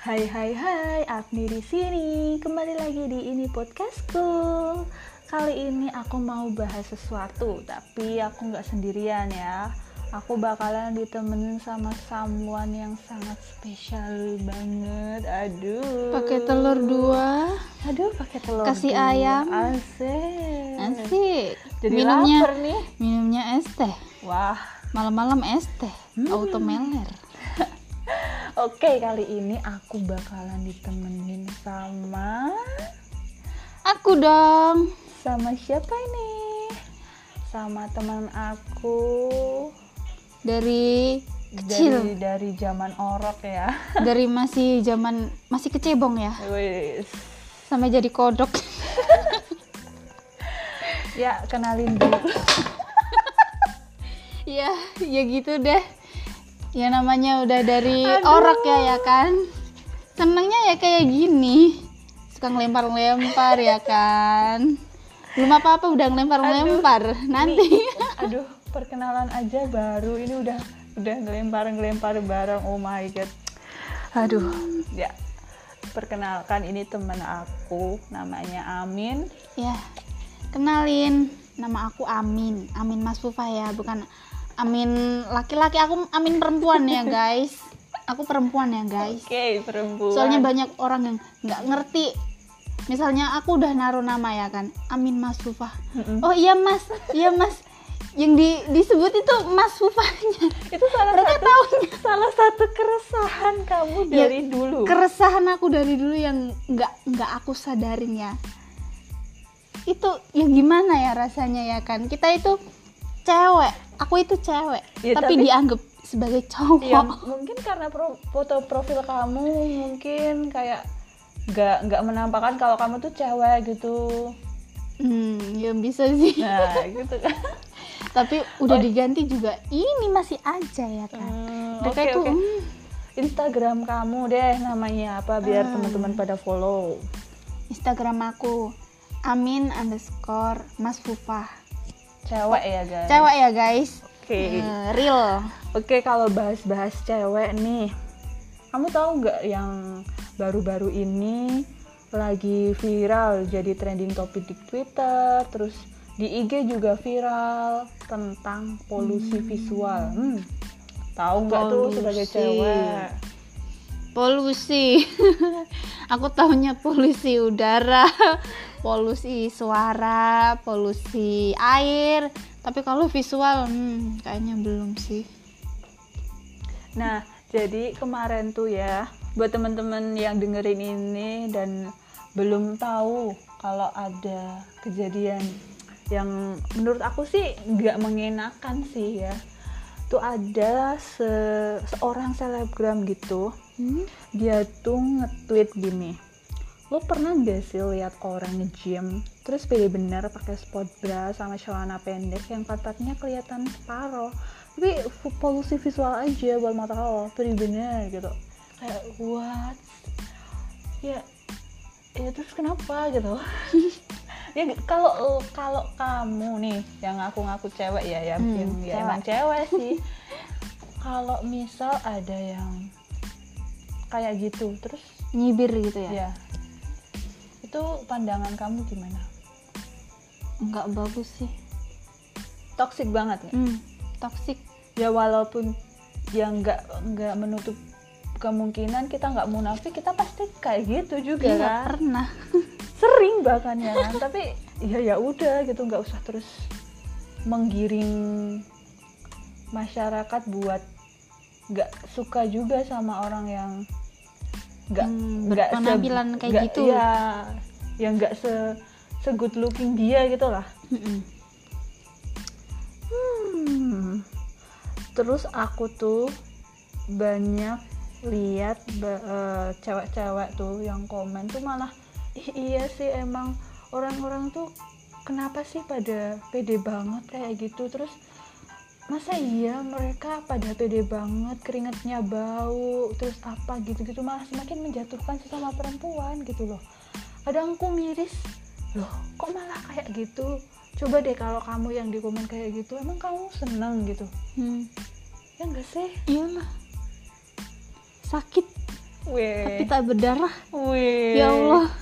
Hai hai hai, Agni di sini. Kembali lagi di ini podcastku. Kali ini aku mau bahas sesuatu, tapi aku nggak sendirian ya. Aku bakalan ditemenin sama someone yang sangat spesial banget. Aduh. Pakai telur dua, Aduh, pakai telur. Kasih dua. ayam. Asik. asik. Jadi minumnya, nih. minumnya es teh. Wah. Malam-malam es teh, Hmm. auto meler. Oke, kali ini aku bakalan ditemenin sama Aku dong. sama siapa ini? Sama teman aku Dari dari kecil, dari zaman orok ya. dari masih zaman masih kecebong ya, Wis. sampai jadi kodok. Ya, kenalin dulu. ya, ya gitu deh. Ya namanya udah dari Aduh. orok ya ya kan. Senengnya ya kayak gini. Suka ngelempar-ngelempar ya kan. Belum apa-apa udah ngelempar-ngelempar. Nanti. Aduh, perkenalan aja baru ini udah udah ngelempar-ngelempar bareng. Oh my god. Aduh, ya. Perkenalkan ini teman aku namanya Amin. Ya, kenalin, nama aku Amin, Amin Mas Fufa ya, bukan Amin laki-laki, aku Amin perempuan ya guys. Aku perempuan ya guys. Oke, perempuan. Soalnya banyak orang yang nggak ngerti. Misalnya aku udah naruh nama ya kan, Amin Mas Fufa. Mm-mm. Oh iya Mas, iya Mas. Yang di, disebut itu Mas Fufanya. itu salah Mereka satu taunya. salah satu keresahan kamu Ya, dari dulu. Keresahan aku dari dulu yang nggak nggak aku sadarin ya. Itu ya gimana ya rasanya ya kan? Kita itu cewek, aku itu cewek, Ya, tapi, tapi- dianggap sebagai cowok. Ya, mungkin karena pro- foto profil kamu mungkin kayak nggak nggak menampakkan kalau kamu tuh cewek gitu. Hmm, ya bisa sih. Nah, gitu kan. tapi udah diganti juga. Ini masih aja ya kan. Hmm, oke, itu oke. hmm, Instagram kamu deh namanya apa biar Hmm. teman-teman pada follow. Instagram aku Amin underscore Mas Fufa. Cewek ya, guys. Cewek ya guys. Oke. Eh, real. Oke, kalau bahas-bahas cewek nih. Kamu tahu nggak yang baru-baru ini lagi viral jadi trending topik di Twitter, terus di IG juga viral tentang polusi visual. Hmm. Tahu nggak tuh sebagai cewek? polusi aku tahunya polusi udara polusi suara polusi air tapi kalau visual hmm, kayaknya belum sih Nah, jadi kemarin tuh ya, buat teman-teman yang dengerin ini dan belum tahu kalau ada kejadian yang menurut aku sih nggak mengenakan sih ya. Tuh ada se- seorang selebgram gitu, Hmm? dia tuh nge-tweet gini. Lo pernah gak sih lihat orang nge-gym terus pede bener pakai sport bra sama celana pendek yang pantatnya kelihatan separoh tapi polusi visual aja buat mata lo pede bener gitu. Kayak what? Ya ya terus kenapa gitu? Ya kalau kalau kamu nih yang ngaku-ngaku cewek ya ya, Hmm, yang ya cewek. emang cewek sih. Kalau misal ada yang kayak gitu terus nyibir gitu ya? Ya itu pandangan kamu gimana? Nggak bagus sih. Toxic banget nggak? hmm, toxic. Ya walaupun ya nggak nggak menutup kemungkinan kita nggak munafik kita pasti kayak gitu juga Iya, kan? pernah. Sering bahkan ya kan? Tapi ya ya udah gitu nggak usah terus menggiring masyarakat buat nggak suka juga sama orang yang nggak Hmm, nggak berpenampilan kayak nggak- gitu. ya yang nggak se se good looking dia gitu lah. Hmm. Terus aku tuh banyak lihat eh, cewek-cewek tuh yang komen tuh malah "Ih, iya sih emang orang-orang tuh kenapa sih pada pede banget kayak gitu terus masa iya mereka pada pede banget keringetnya bau terus apa gitu-gitu malah semakin menjatuhkan sesama perempuan gitu loh kadang aku miris loh kok malah kayak gitu coba deh kalau kamu yang di komen kayak gitu emang kamu seneng gitu Hmm. ya enggak sih iyalah sakit tapi Weh. tak berdarah Weh. ya Allah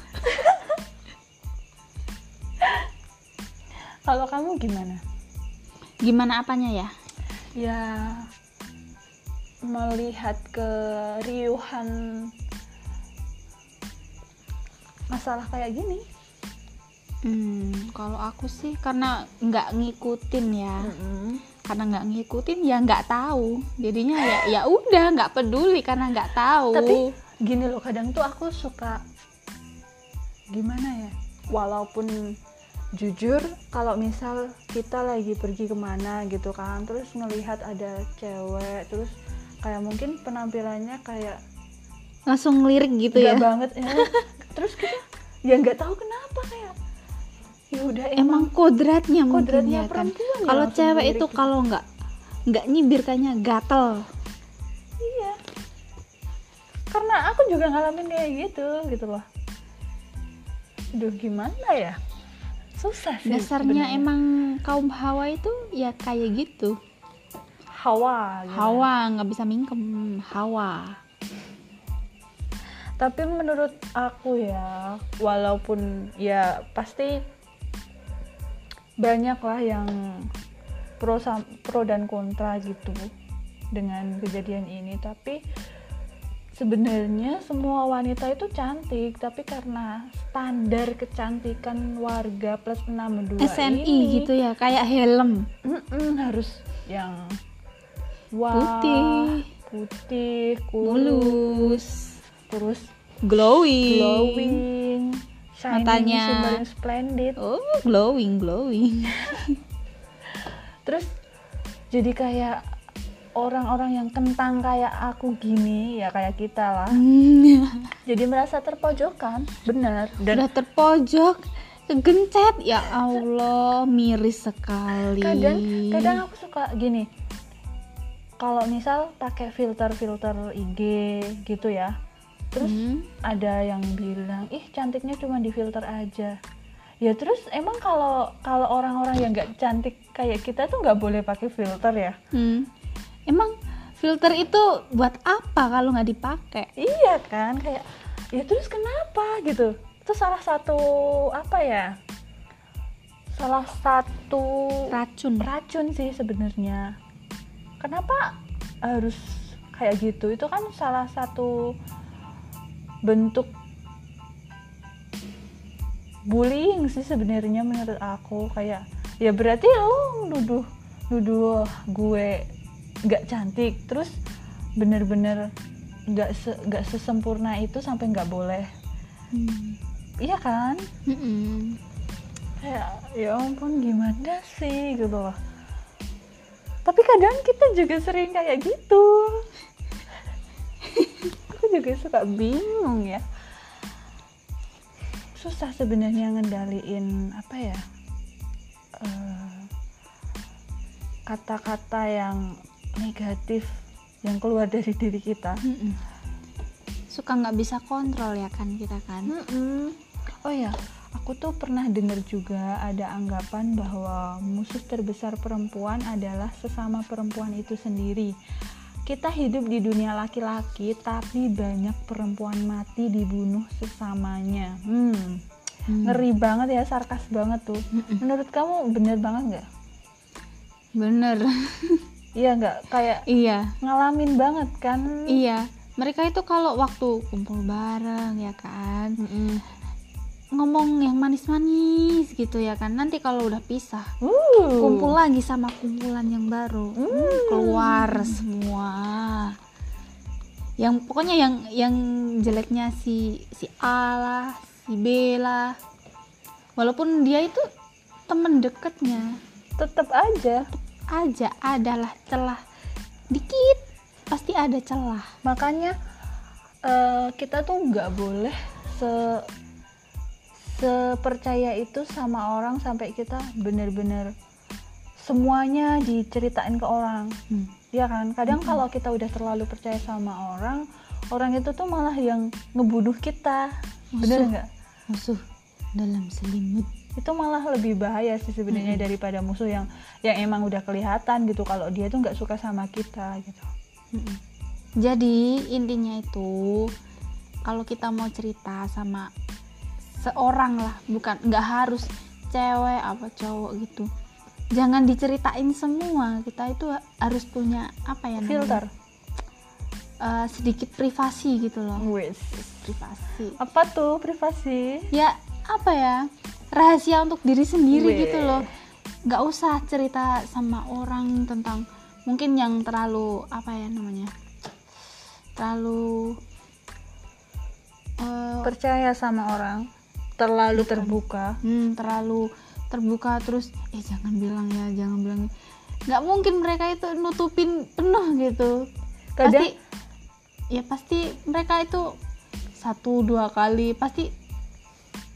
Kalau kamu gimana? Gimana apanya ya? Ya melihat keriuhan masalah kayak gini. hmm, kalau aku sih karena nggak ngikutin ya. Karena nggak ngikutin ya nggak tahu. Jadinya ya ya udah nggak peduli karena nggak tahu. Tapi gini loh, kadang tuh aku suka gimana ya? Walaupun jujur kalau misal kita lagi pergi ke mana gitu kan terus ngelihat ada cewek terus kayak mungkin penampilannya kayak langsung ngelirik gitu ya? banget ya. terus kita ya nggak tahu kenapa kayak ya udah emang, emang kodratnya kodratnya ya kan? ya kalau cewek itu gitu. kalau nggak nggak nyibir kayaknya gatel. Iya. Karena aku juga ngalamin kayak gitu gitu loh. Duh gimana ya susah sih dasarnya sebenarnya. emang kaum hawa itu ya kayak gitu hawa gitu. hawa nggak bisa mingkem hawa tapi menurut aku ya walaupun ya pasti banyak lah yang pro pro dan kontra gitu dengan kejadian ini tapi sebenarnya semua wanita itu cantik tapi karena standar kecantikan warga plus 62 SNI ini gitu ya kayak helm. Mm-mm, harus yang wah, Putih. putih mulus. terus glowing. glowing shining Matanya. splendid. Oh glowing glowing. Terus jadi kayak orang-orang yang kentang kayak aku gini ya kayak kita lah. Jadi merasa terpojokan. Benar. Dan udah terpojok kegencet. Ya Allah miris sekali. Kadang kadang aku suka gini. Kalau misal pakai filter filter IG gitu ya. Terus Hmm. ada yang bilang ih cantiknya cuma di filter aja. Ya terus emang kalau kalau orang-orang yang nggak cantik kayak kita tuh nggak boleh pakai filter ya? Hmm. Emang filter itu buat apa kalau nggak dipakai? iya kan kayak ya terus kenapa? gitu. Itu salah satu apa ya salah satu Racun. racun sih sebenarnya. Kenapa harus kayak gitu? Itu kan salah satu bentuk bullying sih sebenarnya menurut aku. Kayak ya berarti lo nuduh nuduh gue nggak cantik terus bener-bener nggak se- nggak sesempurna itu sampai nggak boleh. Hmm. iya kan? Mm-mm. kayak ya ampun gimana sih gitu loh. Tapi kadang kita juga sering kayak gitu. Aku juga suka bingung ya. Susah sebenarnya ngendaliin apa ya eh, kata-kata yang negatif yang keluar dari diri kita Mm-mm. Suka nggak bisa kontrol ya kan kita kan? Mm-mm. Oh ya, aku tuh pernah dengar juga ada anggapan bahwa musuh terbesar perempuan adalah sesama perempuan itu sendiri. Kita hidup di dunia laki-laki, tapi banyak perempuan mati dibunuh sesamanya. Hmm, Hmm. ngeri banget ya, sarkas banget tuh. Mm-mm. Menurut kamu bener banget nggak? Bener. Iya nggak? Kayak iya, ngalamin banget kan? iya. Mereka itu kalau waktu kumpul bareng ya kan, Mm-mm. ngomong yang manis-manis gitu ya kan. Nanti kalau udah pisah, Uh. kumpul lagi sama kumpulan yang baru Hmm. Hmm, keluar semua yang pokoknya yang yang jeleknya si si A lah si B lah walaupun dia itu temen deketnya Tetep aja. Aja adalah celah. Dikit pasti ada celah. Makanya eh, kita tuh nggak boleh se sepercaya itu sama orang sampai kita bener-bener semuanya diceritain ke orang. Hmm. ya kan? Kadang kalau kita udah terlalu percaya sama orang orang itu tuh malah yang ngebunuh kita. Bener Musuh. nggak? Musuh dalam selimut itu malah lebih bahaya sih sebenarnya daripada musuh yang yang emang udah kelihatan gitu kalau dia tuh nggak suka sama kita gitu. Mm-mm. Jadi intinya itu kalau kita mau cerita sama seorang lah bukan nggak harus cewek apa cowok gitu jangan diceritain semua. Kita itu harus punya apa ya namanya? filter. Eh, sedikit privasi gitu loh. Wis privasi. Apa tuh privasi? Ya apa ya rahasia untuk diri sendiri Weh. gitu loh. Nggak usah cerita sama orang tentang mungkin yang terlalu apa ya namanya terlalu eh, percaya sama orang terlalu terbuka. Hmm, terlalu terbuka terus eh jangan bilang ya jangan bilang nggak mungkin mereka itu nutupin penuh gitu. Kadang pasti ya pasti mereka itu satu dua kali pasti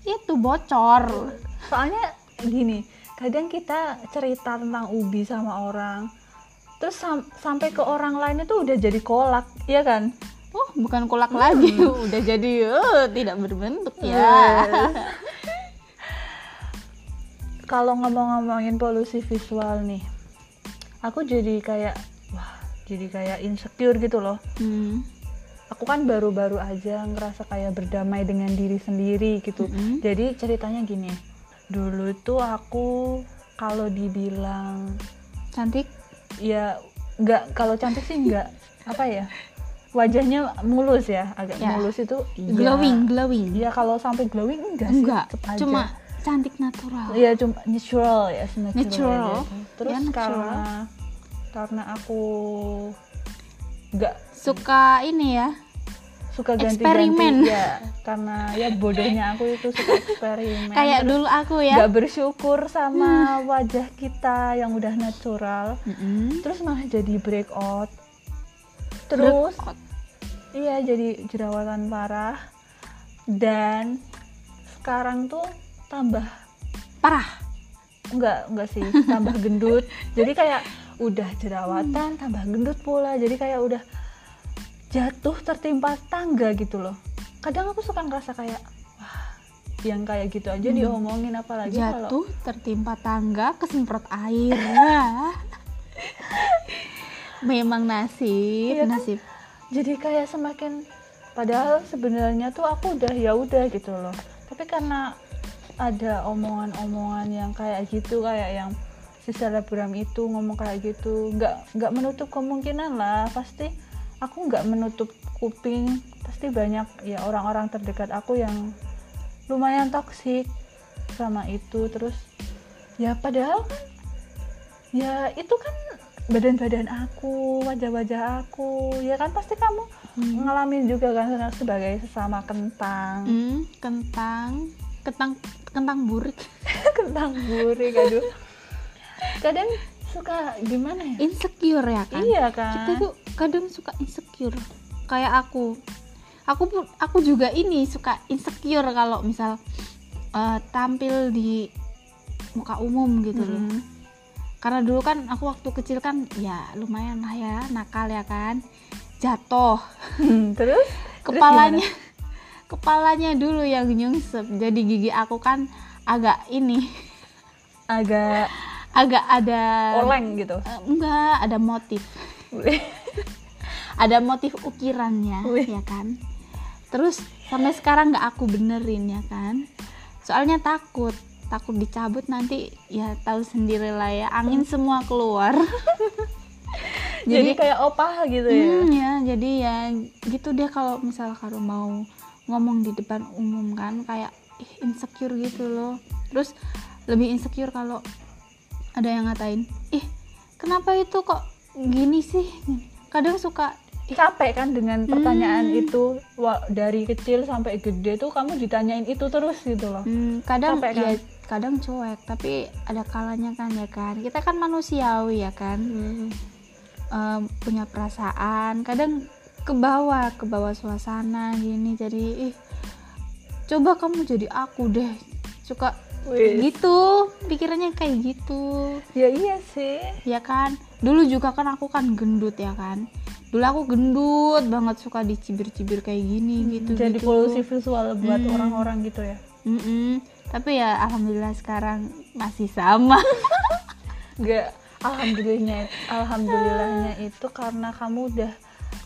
itu bocor. Soalnya gini kadang kita cerita tentang ubi sama orang terus sam- sampai ke orang lain itu udah jadi kolak iya kan? Oh bukan kolak lagi. Udah jadi eh, tidak berbentuk ya. Yes. kalau ngomong-ngomongin polusi visual nih aku jadi kayak wah jadi kayak insecure gitu loh. Hmm. Aku kan baru-baru aja ngerasa kayak berdamai dengan diri sendiri gitu Mm-mm. jadi ceritanya gini dulu tuh aku kalau dibilang cantik ya nggak kalau cantik sih nggak apa ya wajahnya mulus ya agak Ya. mulus itu iya. glowing glowing ya kalau sampai glowing enggak sih enggak aja. cuma cantik natural ya cuma natural ya natural, Natural. aja. terus Ya, natural. karena karena aku nggak suka ini ya suka ganti-ganti Eksperimen. ya karena ya bodohnya aku itu suka eksperimen. Kayak Terus dulu aku ya. nggak bersyukur sama wajah kita yang udah natural. Mm-mm. terus malah jadi breakout. Terus Breakout. iya jadi jerawatan parah. Dan sekarang tuh tambah parah? Enggak enggak sih. Tambah gendut. Jadi kayak udah jerawatan tambah gendut pula. Jadi kayak udah jatuh tertimpa tangga gitu loh. Kadang aku suka ngerasa kayak wah yang kayak gitu aja diomongin apalagi kalau jatuh tertimpa tangga kesemprot air. Wah. memang nasib Iya kan? nasib. Jadi kayak semakin padahal sebenarnya tuh aku udah ya udah gitu loh. Tapi karena ada omongan-omongan yang kayak gitu kayak yang si selebgram itu ngomong kayak gitu nggak nggak menutup kemungkinan lah pasti aku nggak menutup kuping. Pasti banyak ya orang-orang terdekat aku yang lumayan toksik sama itu. Terus ya padahal kan ya itu kan badan-badan aku wajah-wajah aku ya kan pasti kamu Hmm. ngalamin juga kan sebagai sesama kentang. Hmm, kentang kentang kentang burik. Kentang burik aduh. Kadang suka gimana ya? Insecure ya kan? Iya kita kan tuh kadang suka insecure. Kayak aku. Aku pun aku juga ini suka insecure kalau misal eh, tampil di muka umum gitu loh. Mm. karena dulu kan aku waktu kecil kan ya lumayan lah ya nakal ya kan? Jatuh. Hmm, terus? Kepalanya kepalanya dulu yang nyungsep. Jadi gigi aku kan agak ini. Agak agak ada oleng gitu? Eh, enggak ada motif. Ada motif ukirannya Wih. ya kan? Terus sampai sekarang nggak aku benerin ya kan? Soalnya takut takut dicabut nanti ya tahu sendiri lah ya angin semua keluar. Jadi, kayak opah gitu ya? Hmm, ya jadi ya gitu deh kalau misal kalau mau ngomong di depan umum kan kayak insecure gitu loh. Terus lebih insecure kalau ada yang ngatain ih kenapa itu kok gini sih? Kadang suka capek kan dengan pertanyaan Hmm. itu Wah, dari kecil sampai gede tuh kamu ditanyain itu terus gitu loh. Hmm, kadang Capek kan? ya kadang cuek tapi ada kalanya kan ya kan? Kita kan manusiawi ya kan? Em, punya perasaan kadang ke bawah ke bawah suasana gini jadi ih coba kamu jadi aku deh. Suka Wih. gitu pikirannya kayak gitu ya iya sih ya kan dulu juga kan aku kan gendut ya kan dulu aku gendut banget suka dicibir-cibir kayak gini gitu jadi gitu. polusi visual buat Hmm. orang-orang gitu ya Mm-mm. tapi ya alhamdulillah sekarang masih sama Enggak, alhamdulillahnya alhamdulillahnya itu karena kamu udah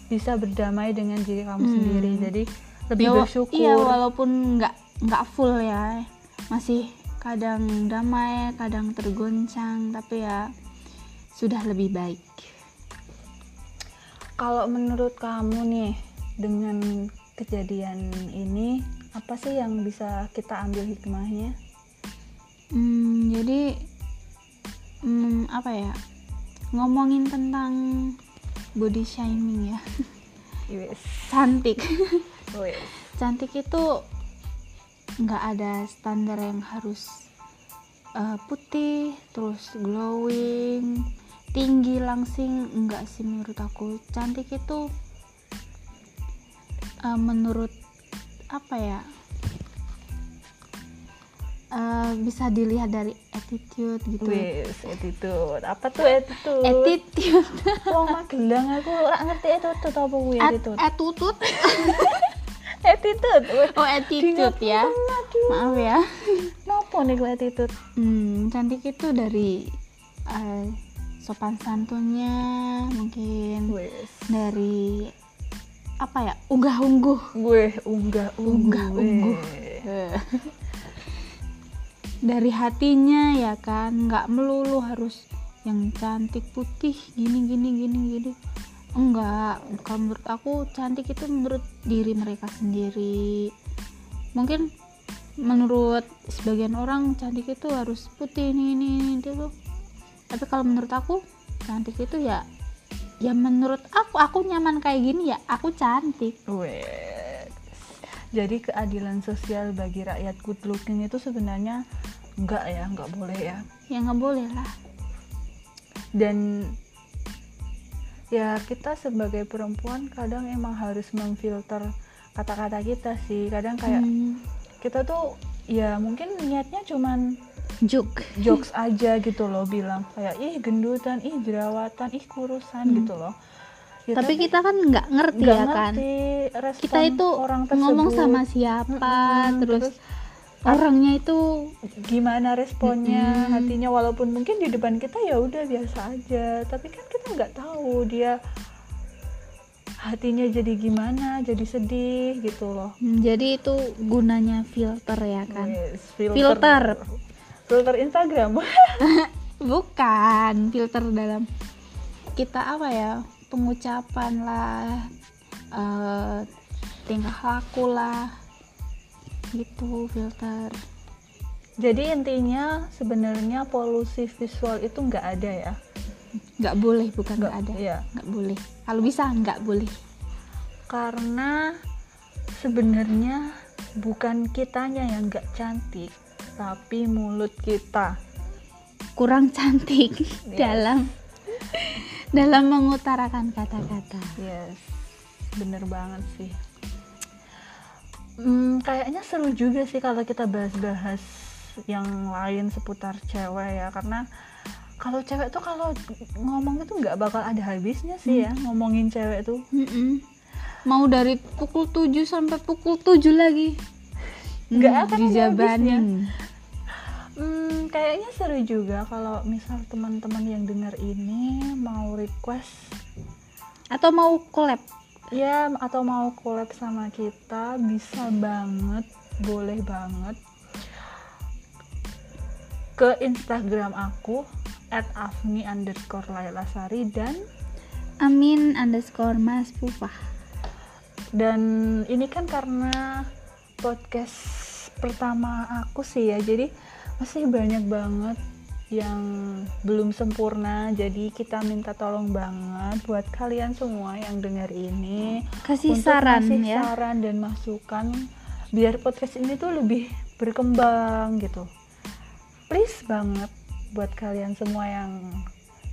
bisa berdamai dengan diri kamu Hmm. sendiri. Jadi lebih Ya, bersyukur iya walaupun nggak nggak full ya masih kadang damai kadang tergoncang tapi ya sudah lebih baik kalau menurut kamu nih dengan kejadian ini apa sih yang bisa kita ambil hikmahnya Hmm, jadi hmm, apa ya ngomongin tentang body shaming ya Yes. cantik Wes. cantik itu nggak ada standar yang harus eh, putih terus glowing tinggi langsing enggak sih menurut aku cantik itu eh, menurut apa ya eh, bisa dilihat dari attitude gitu Wes, attitude. Apa tuh attitude? attitude Wong Magelang aku ora ngerti attitude apa kuwi At- attitude. attitude Attitude. Oh attitude ya maaf ya Napa nih kuwi attitude? Hmm, cantik itu dari eh, sopan santunnya mungkin Wes. dari apa ya unggah ungguh Gue unggah unggah Unggah-ungguh. dari hatinya ya kan nggak melulu harus yang cantik putih gini gini gini gini enggak kalau menurut aku cantik itu menurut diri mereka sendiri mungkin menurut sebagian orang cantik itu harus putih ini ini, itu tapi kalau menurut aku cantik itu ya ya menurut aku aku nyaman kayak gini ya aku cantik Wes. Jadi keadilan sosial bagi rakyat good looking itu sebenarnya enggak ya, enggak boleh ya. ya nggak boleh lah Dan ya kita sebagai perempuan kadang emang harus memfilter kata-kata kita sih. Kadang kayak Hmm, kita tuh ya mungkin niatnya cuman juk jokes aja gitu loh bilang kayak ih gendutan, ih jerawatan, ih kurusan Hmm. gitu loh. Ya, tapi kita kan nggak ngerti nggak ya kan ngerti respon kita itu orang tersebut. ngomong sama siapa Mm-mm, terus, orangnya itu gimana responnya Mm-mm. hatinya walaupun mungkin di depan kita ya udah biasa aja tapi kan nggak tahu dia hatinya jadi gimana jadi sedih gitu loh. Hmm, jadi itu gunanya filter ya kan? Yes, Filter. filter Instagram. Bukan filter dalam kita apa ya? Pengucapan lah eh, tingkah laku lah gitu filter. Jadi intinya sebenarnya polusi visual itu nggak ada ya nggak boleh bukan nggak ada Iya. nggak boleh kalau bisa nggak boleh karena sebenarnya bukan kitanya yang nggak cantik tapi mulut kita kurang cantik Yes. dalam dalam mengutarakan kata-kata Yes, bener banget sih. Hmm, kayaknya seru juga sih kalau kita bahas-bahas yang lain seputar cewek ya, karena kalau cewek tuh kalau ngomong itu nggak bakal ada habisnya sih ya ngomongin cewek tuh. Mm-mm. mau dari pukul 7 sampai pukul 7 lagi. Nggak Hmm, akan ada dijabanin. Hmm, kayaknya seru juga kalau misal teman-teman yang dengar ini mau request. Atau mau collab. Ya atau mau collab sama kita bisa banget boleh banget. Ke Instagram aku at afni underscore lailasari dan amin underscore mas pupah dan ini kan karena podcast pertama aku sih ya jadi masih banyak banget yang belum sempurna jadi kita minta tolong banget buat kalian semua yang dengar ini kasih untuk saran ngasih ya. saran dan masukan biar podcast ini tuh lebih berkembang gitu. Please banget buat kalian semua yang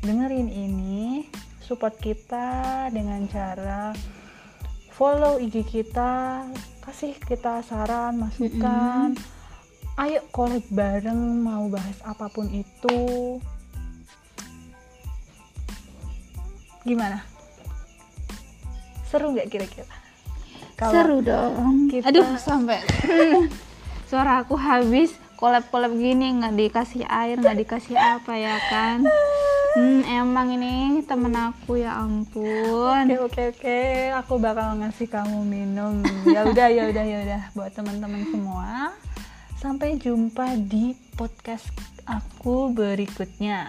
dengerin ini support kita dengan cara follow IG kita kasih kita saran masukan. Ayo collab bareng mau bahas apa pun itu. Gimana? Seru nggak kira-kira? Seru dong. kita- aduh sampai suara aku habis kolab gini nggak dikasih air nggak dikasih apa ya kan hmm, emang ini temen aku ya ampun Oke oke oke, aku bakal ngasih kamu minum. Ya udah ya udah ya udah buat teman-teman semua. Sampai jumpa di podcast aku berikutnya.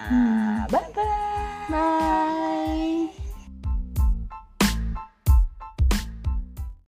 Bye bye. bye